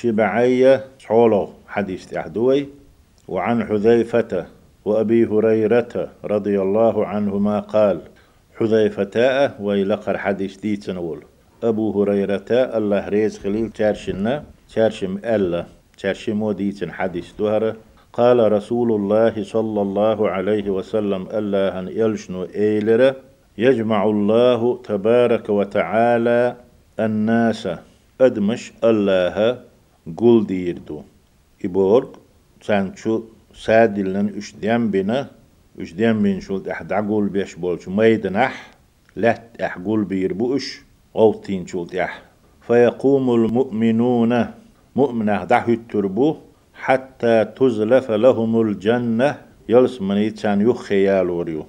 شبعية حوله حديث تحدوي وعن حذيفة وأبي هريرة رضي الله عنهما قال حذيفة ويلقر حديث دي تنول أبو هريرة الله ريز خليل تارشنا تارشم ألا تارشمو ديتن حديث دهرة قال رسول الله صلى الله عليه وسلم ألا هن يلشنو إيلرة يجمع الله تبارك وتعالى الناس أدمش الله قول ديردو إبورغ سانشو سادلن اش ديم بنا اش ديم بين شولت احد عقول بيش بولش ميدنح لت احقول بيربوش غوتين شولت اح. فيقوم المؤمنون مؤمنة دعه التربو حتى تزلف لهم الجنة. يلس من يتسان يخيال وريو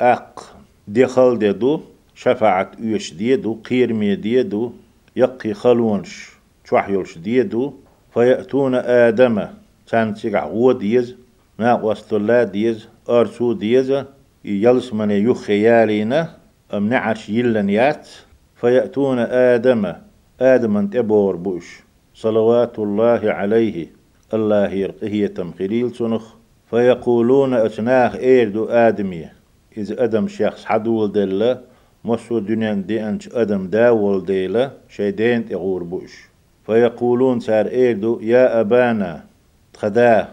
أق دخل ديدو شفاعة يش ديدو قيرمي ديدو يقي خلونش. شوح يلش ديدو فيأتون آدم. تان تيقع هو ديز ناقوس الله ديز أرسو ديز يلس من يخيالينا أم نعش يلنيات فيأتون آدم. آدم تبور بوش. صلوات الله عليه الله يرقيه تمخيل سنخ. فيقولون أتناخ إيردو آدمية إذا أدم شخص حدول دلة مصو دنيا دي أنش أدم داول ديلا شيدين تغور بوش. فيقولون سار إيردو يا أبانا تخدا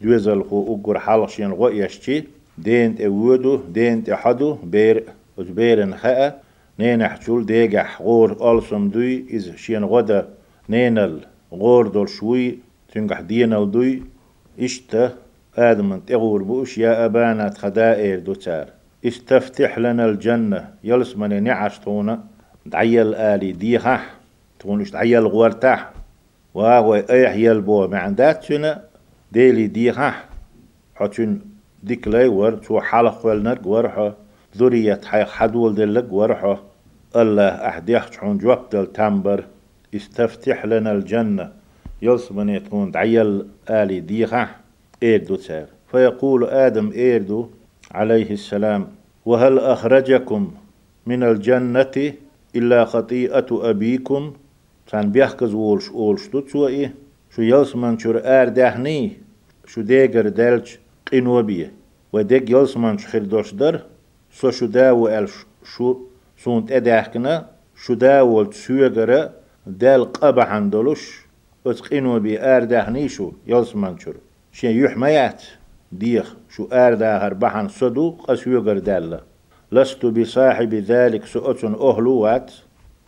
دوزل خو أقر حلقشين غو يشتي دين تأودو دين تحدو بير أزبيرن خاء نين حجول ديجح غور ألسم دوي إذ شين غدا نينل غور دول شوي تنجح دينل دوي إشتا آدم تغور بوش يا أبانا تخدائر تار إستفتح لنا الجنة يلس من نعش تونا دعيل آلي تونش دعيل غورتاح واغوي ايح يلبو معندات سنة ديلي ديها. حتون ديك لاي ور تو حلق والنرق ورحو ذرية حي حدول دلق ورحو الله أحديح تحون جواب دل تنبر استفتح لنا الجنة. يلصمن يتكون دعيل آلي ديخة إيردو تسار فيقول آدم إيردو عليه السلام وهل أخرجكم من الجنة إلا خطيئة أبيكم كان بيحكز وولش أولش تتسوى إيه شو يلصمن شر آر دهني شو ديگر دلج قنوة بيه وديك يلصمن شخير دوش در سو شو داو أل شو سونت أداحكنا شو داو تسوغر دال قبحان دولش اتقينو بي آرداه شو يلس منشور شين يحميات ديخ شو آرداه بحن صدوق أسوغر دالة لست بصاحب ذلك سؤتن أهلوات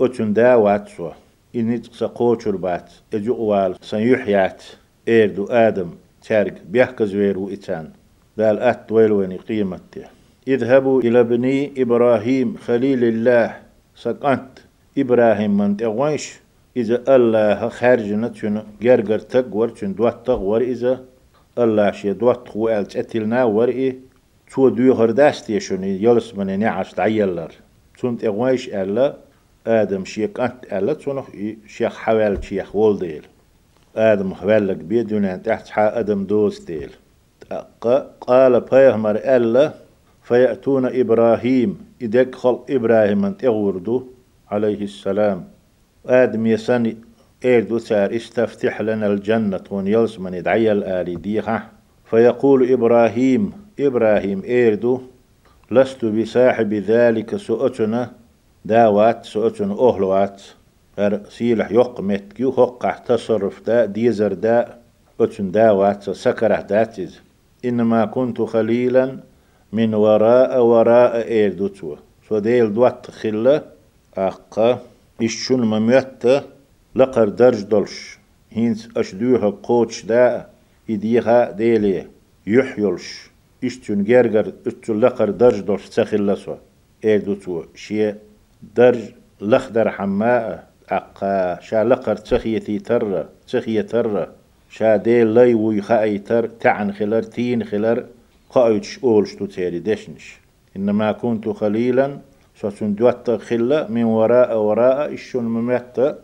أتن داوات سو إني تقوشر بات أجوال سنيحيات إيردو آدم تارك بيحكز ويرو إتان. دال أت ويلوني قيمته إذهبوا إلى ابني إبراهيم خليل الله. سقنت إبراهيم من تغويش. إذا الله خارجنا تشن جرجر تقور تشن دوات تغور إذا الله شي دوات خوال تأتلنا ورئي تو دو هرداست يشوني يلس من نعش تعيلر. تون تغويش ألا آدم شيك أنت ألا تون شيخ حوال شيخ ولديل آدم حوالك بيدون تحت حا آدم دوز ديل قال بيهمر ألا فيأتون إبراهيم إدك خل إبراهيم من تغوردو عليه السلام آدم يسني إيردو سار استفتح لنا الجنة ون يلس من يدعي الآلي ديها فيقول إبراهيم إبراهيم إيردو لست بصاحب ذلك سؤتنا داوات سؤتنا أهلوات هر سيلح يقمت كيو حق تصرف دا ديزر دا أتن داوات سكره داتز إنما كنت خليلا من وراء وراء إيردو تو سو ديل دوات خلة أقا إشون مميتا لقر درج دلش هينس أشدوها قوتش دا إديها ديلي يحيلش إشتون جرجر إشتون لقر درج دلش تخل لسوا إيدو تو شيء درج لخدر حماء أقا شا لقر تخيتي تر تخية تر شا ديل لي ويخاي تر تعن خلر تين خلر قايتش أولش تو تيري دشنش إنما كنت خليلا سوسن دوات خلا من وراء وراء الشون ممت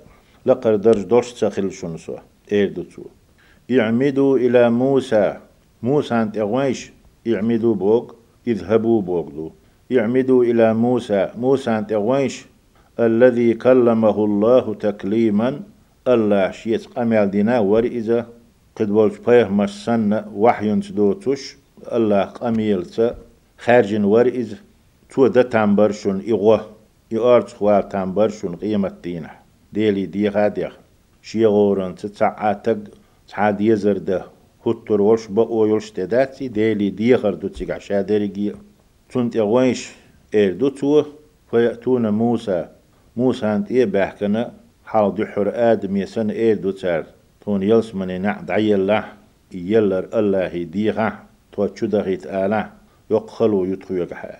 لقر درج دوش تخل شون سوا ايردو تو يعمدوا إلى موسى موسى انت أغويش يعمدوا بوغ إذهبوا بوغ دو. يعمدوا إلى موسى. موسى أنت اغويش الذي كلمه الله تكليما الله شيت قمال دينا ور إذا قد بولش بيه مش سنة وحي دوتوش الله قميل خارج ور إذا تو ده تنبرشون إغوه إغارت خوال تنبرشون قيمة دينا ديلي دي غاديخ شي غورن تتعاتق تعاد يزر ده. هتر وش بقو يلش تداتي ديلي دي غردو تيقع شادرقي تنت إغوينش إردو تو فيأتون موسى موسى انت إيه بحكنا حال دحر آدم يسن إردو تار تون يلس من نعد عيال يلر الله ديغا تو تشدغيت آله. يقخلو يتخيق حال.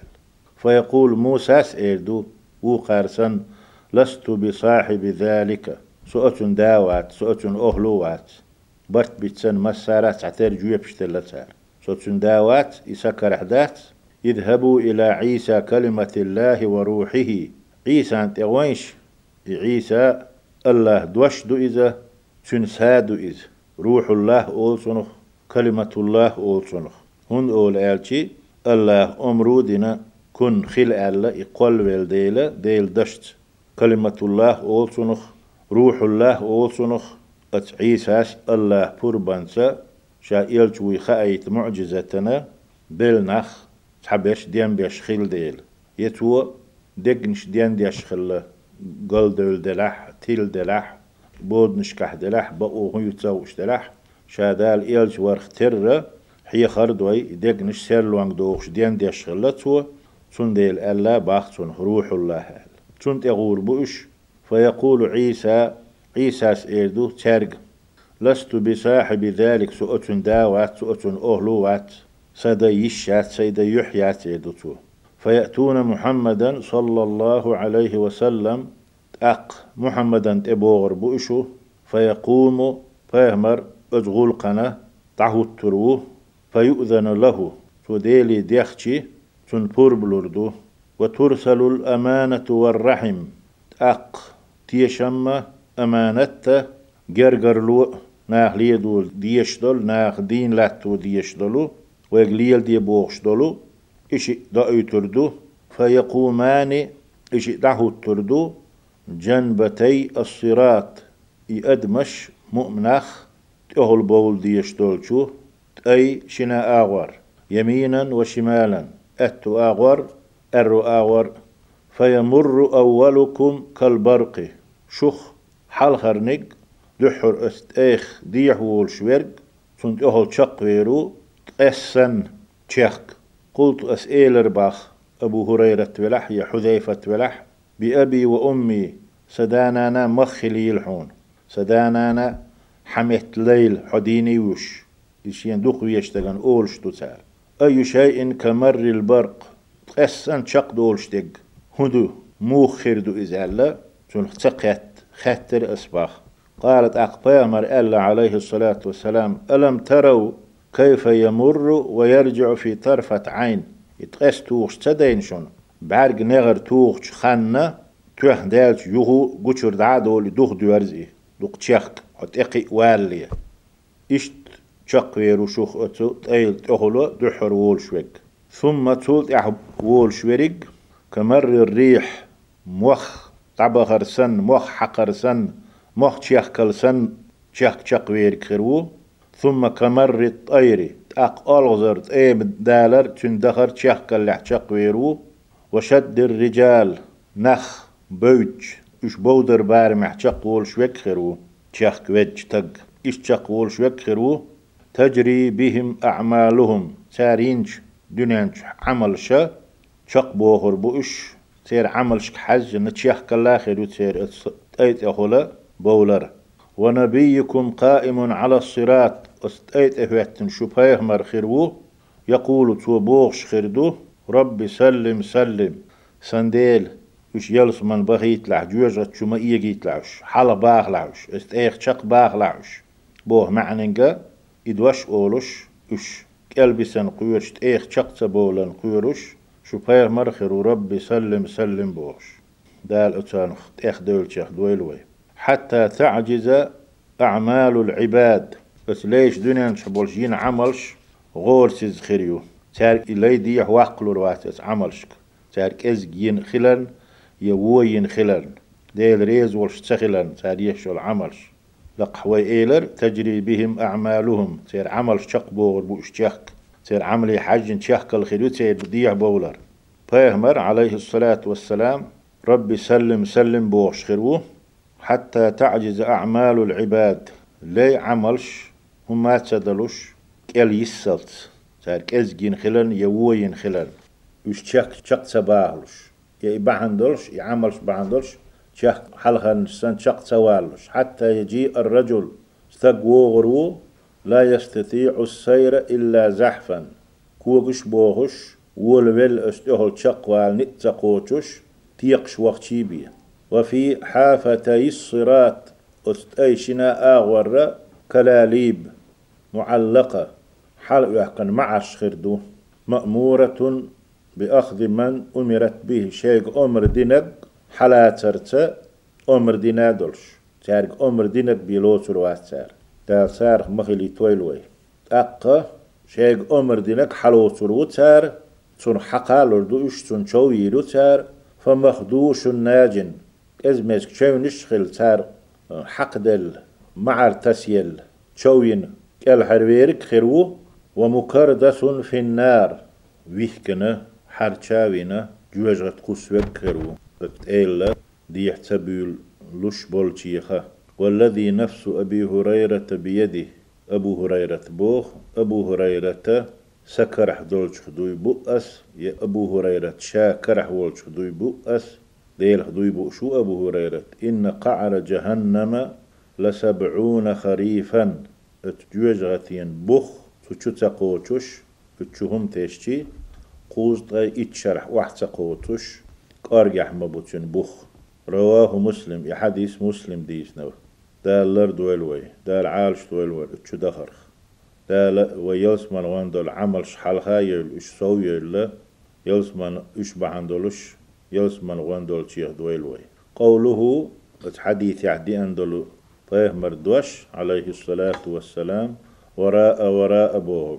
فيقول موسى إردو وقارسن لست بصاحب ذلك سؤت داوات سؤت أهلوات. برت بيتسن مسارات عتر جوية بشتلتار سؤت داوات يسكر أحداث اذهبوا إلى عيسى كلمة الله وروحه. عيسى أنت وينش؟ عيسى الله دوش دو إذا تنسادو إذا. روح الله أول صنخ كلمة الله أول صنخ هن أول آلتي الله أمرودنا كن خل ألا يقول ويل ديلا ديل دشت. كلمة الله أول صنخ روح الله أول صنخ أت عيساس الله بربانسا شا إلتوي خايت معجزتنا بلنخ تحبش ديان بيش خيل ديل. يتو دقنش ديان ديش خل قل دول دلح تيل دلح بود نشكح دلح بقو يتسوش دلح. شادال إلج ورخ تر هي خردوي دقنش سيرلوانگ دوخش ديان ديش خل تو تون ديل ألا باخ روح الله تون تغور بوش فيقول عيسى عيسى سيردو ترق لست بصاحب ذلك سؤة داوات سؤة أهلوات. سيدا يشات سيدا يحيات يدتو فيأتون محمدا صلى الله عليه وسلم. أق محمدا تبوغر بؤشو فيقوم فيهمر أجغول قنا تعهو التروه فيؤذن له. تديلي ديخشي تنبور بلوردو. وترسل الأمانة والرحم. أق تيشم أمانة جرجر لو. ناخ ليدول ديشدل ناخ دين لاتو ديشدلو ويقليل دي بوغشدلو إشي دعو تردو فيقومان إشي دعو تردو جنبتي الصراط يأدمش مؤمنخ تأهل بول ديشدلشو أي شنا آغور يمينا وشمالا أتو آغور أرو آغور فيمر أولكم كالبرق شخ حال خرنق دحر است ايخ ديح وول شويرق سنت أهل شق ويرو أسن تشيخ قلت اسئلر باخ أبو هريرة ولح يا حذيفة ولح بأبي وأمي سدانانا مخلي يلحون سدانانا حمت ليل حديني وش. يشين دوخ ويشتغن أولش تسال أي شيء كمر البرق؟ قسن شق دولشتق هدو موخر دو إزالة. شون تقيت خاتر أسباخ. قالت أقبامر ألا عليه الصلاة والسلام ألم تروا كيف يمر ويرجع في طرفة عين؟ يتقس توغش تدين شون؟ بعرق نغر توغش خانة توح دالش يوهو قشر دعادو دوخ دوارزي دوق تشيخ حت إقي والي. إشت شق ويرو شوخ أتو تأيل تأهلو دحر وولشوك ثم تولت أحب وولشوريق كمر الريح موخ طبخر سن موخ حقر سن موخ تشيخ كل سن تشيخ تشق ويرك خرو ثم كمر الطير تاق ألغزر تأيب دالر تندخر تشيخ كل تشق ويرو وشد الرجال نخ بوج إش بودر بار محشق وول شوك خرو تشيخ كويج تق إش تشق وول شوك خرو تجري بهم أعمالهم سارينش دنيانش عمل شا شق بوخر بوش تير عمل شك حج نتشيخ كلا خير تير ايت اخولا بولر ونبيكم قائم على الصراط استيت اهوتن شبهه مر خيرو يقول تو بوغش خيردو ربي سلم سلم. سنديل وش يلس من بغيت لح جوجة شما إيجيت لعش. حالا باغ لعش. أست إيخ شق باغ لعش. بوه معننجا إدوش أولش وش كلبسن قيرش إيخ شق تبولن قيرش شو بير مرخر وربي سلم سلم بوش دال اتانخ اخ دول شيخ دويلوي. حتى تعجز أعمال العباد. بس ليش دنيا نشبولش جين عملش؟ غور سيز خيريو. تار إلي دي واقلو رواتس عملشك. تار كز ين خلن يوين خلن. ديل ريز ولش تخلن تار يشول عملش. لقحوي إيلر تجري بهم أعمالهم. تير عمل شق بوغر بوش تيخك تير عملي حج تيخك الخيرو تير بديع بولر بيهمر عليه الصلاة والسلام ربي سلم سلم بوش خيرو حتى تعجز أعمال العباد. لي عملش هم ما تسدلوش كيل يسلت تار كزجين خلن يوين خلن وش تشك تشك تباهلش يا يبعندلش يعملش بعندلش تشك حلقة نسان تشك توالش حتى يجي الرجل استقوغرو لا يستطيع السير إلا زحفا كوغش بوغش ولول استهل تشق والنتقوتش تيقش وقتي بيه وفي حافتي الصراط استيشنا آغور كلاليب معلقة. حل يحقن مع الشخردو مأمورة بأخذ من أمرت به. شيء أمر دينك حلاترت أمر دينادلش تارك أمر دينك بيلوتر واتسار دا سار مخلي تويلوي أقا شيء أمر دينك حلوتر وتار تون حقالر دو إش تون شويرو تار. فمخدوش ناجن. إز ميسك شو نشخل تار. حق دل. معر تسيل. شوين. كال حرويرك خيرو ومكردس في النار. ويهكنا حرچاوينا جوجغت قسوك خيرو. إلا دي يحتبول لش بولتيخا والذي نفس أبي هريرة بيده. أبو هريرة بوخ أبو هريرة سكرح دولش خدوي بؤس. يا أبو هريرة شاكرح ولش خدوي بؤس. ديل خدوي شو أبو هريرة. إن قعر جهنم لسبعون خريفا. اتجوجغتين بخ تشو تقوتش اتشهم تشتي قوز طي اتشرح واحد تقوتش قارجح مبوتشن بخ رواه مسلم يا حديث مسلم ديس نو دال لر دويلوي دال عالش دويلوي اتشو دخرخ دال ويلسمن وان دول عمل شحالها يل اش سو يل يلسمن اش بحندولش يلسمن وان دول تشيخ دويلوي قوله حديث يعدي اندلو طيه مردوش عليه الصلاة والسلام وراء وراء بوغ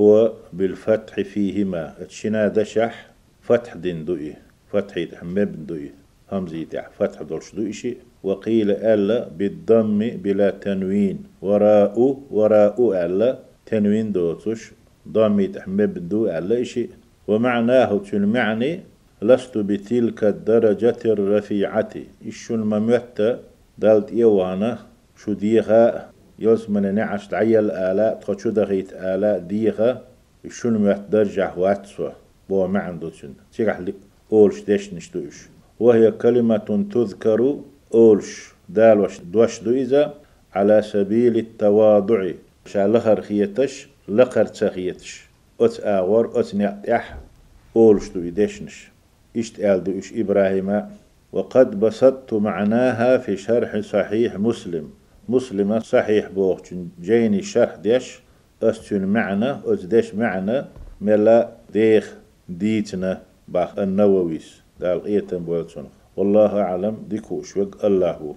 هو بالفتح فيهما. اتشنا دشح فتح دين دوئي فتح يتحمب دوئي. همزي تح فتح دولش دوئي شيء. وقيل ألا بالضم بلا تنوين. وراء وراء ألا تنوين دوتش ضم يتحمب دو ألا شيء. ومعناه تلمعني لست بتلك الدرجة الرفيعة. إيش الممتة دالت إيوانا شو ديها يوز من نعش تعيل آلاء تخشو دغيت آلاء ديها شنو ميت درجة واتسوا. بو ما عنده شن تيجح لي أولش ديش نشتوش وهي كلمة تذكر أولش. دال وش دوش دو إذا على سبيل التواضع. شا لخر خيتش لخر تخيتش أت آور أت نعتح أولش دو يدشنش إشت آل دو إش إبراهيم وقد بسطت معناها في شرح صحيح مسلم. مسلم صحيح بوغ جيني شرح ديش أستون معنى أزدش معنى ملا ديخ ديتنا باخ النوويس. دال إيتن بولتون والله أعلم ديكوش وق الله